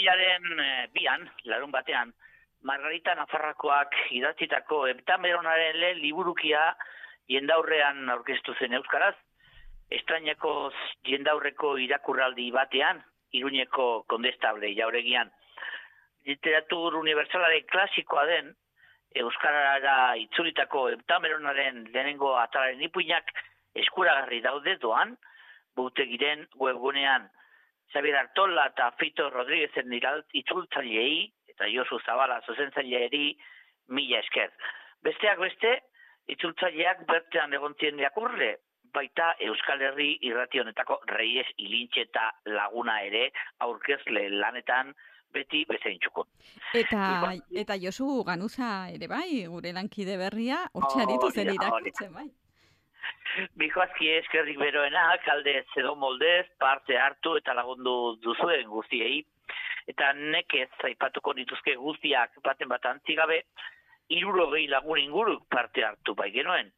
Apirilaren e, bian, larun batean, Margarita Nafarrakoak idatzitako eptameronaren lehen liburukia jendaurrean aurkeztu zen euskaraz, estraineko jendaurreko irakurraldi batean, iruñeko kondestable jauregian. Literatur universalaren klasikoa den, Euskarara itzulitako eptameronaren lehenengo atalaren ipuinak eskuragarri daude doan, butegiren webgunean. Xabier Artola eta Fito Rodríguezen itzultzaileei eta Josu Zabala zuzentzaileeri mila esker. Besteak beste, itzultzaileak bertean egontien diakurle, baita Euskal Herri irrationetako reiez ilintxe eta laguna ere aurkezle lanetan beti bezain txukun. Eta, eta Josu Ganuza ere bai, gure lankide berria, hortxe aritu zen irakutzen bai. Bikoazki eskerrik beroena, kalde zedo moldez, parte hartu eta lagundu duzuen guztiei. Eta nekez zaipatuko dituzke guztiak baten bat antzigabe, iruro gehi lagun inguru parte hartu bai genuen.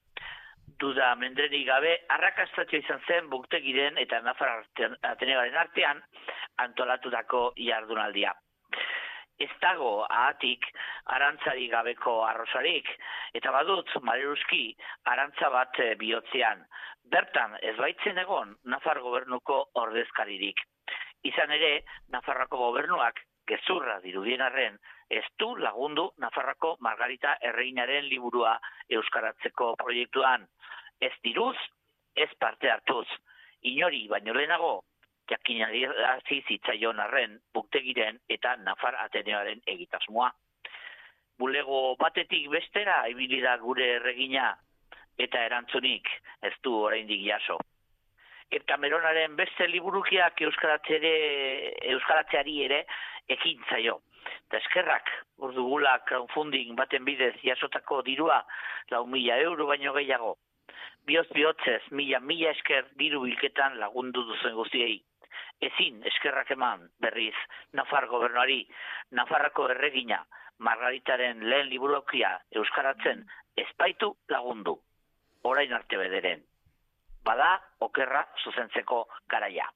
Duda mendreni gabe, arrakastatio izan zen buktegiren eta nafar atenegaren artean antolatutako jardunaldia ez dago ahatik arantzari gabeko arrosarik, eta badut, maleruski, arantza bat e, bihotzean. Bertan, ez baitzen egon, Nafar gobernuko ordezkaririk. Izan ere, Nafarrako gobernuak, gezurra dirudien arren, ez du lagundu Nafarrako Margarita Erreinaren liburua euskaratzeko proiektuan. Ez diruz, ez parte hartuz. Inori, baino lehenago, jakinari hasi zitzaion arren buktegiren eta Nafar Ateneoaren egitasmoa. Bulego batetik bestera ibili da gure erregina eta erantzunik ez du oraindik jaso. Eta Meronaren beste liburukiak euskaratzere euskaratzeari ere ekintzaio. Eta eskerrak, urdugula crowdfunding baten bidez jasotako dirua, lau mila euro baino gehiago. Bioz bihotzez, mila, mila esker diru bilketan lagundu duzen guztiei ezin eskerrak eman berriz Nafar gobernuari, Nafarrako erregina, Margaritaren lehen liburokia euskaratzen espaitu lagundu, orain arte bederen. Bada, okerra zuzentzeko garaia.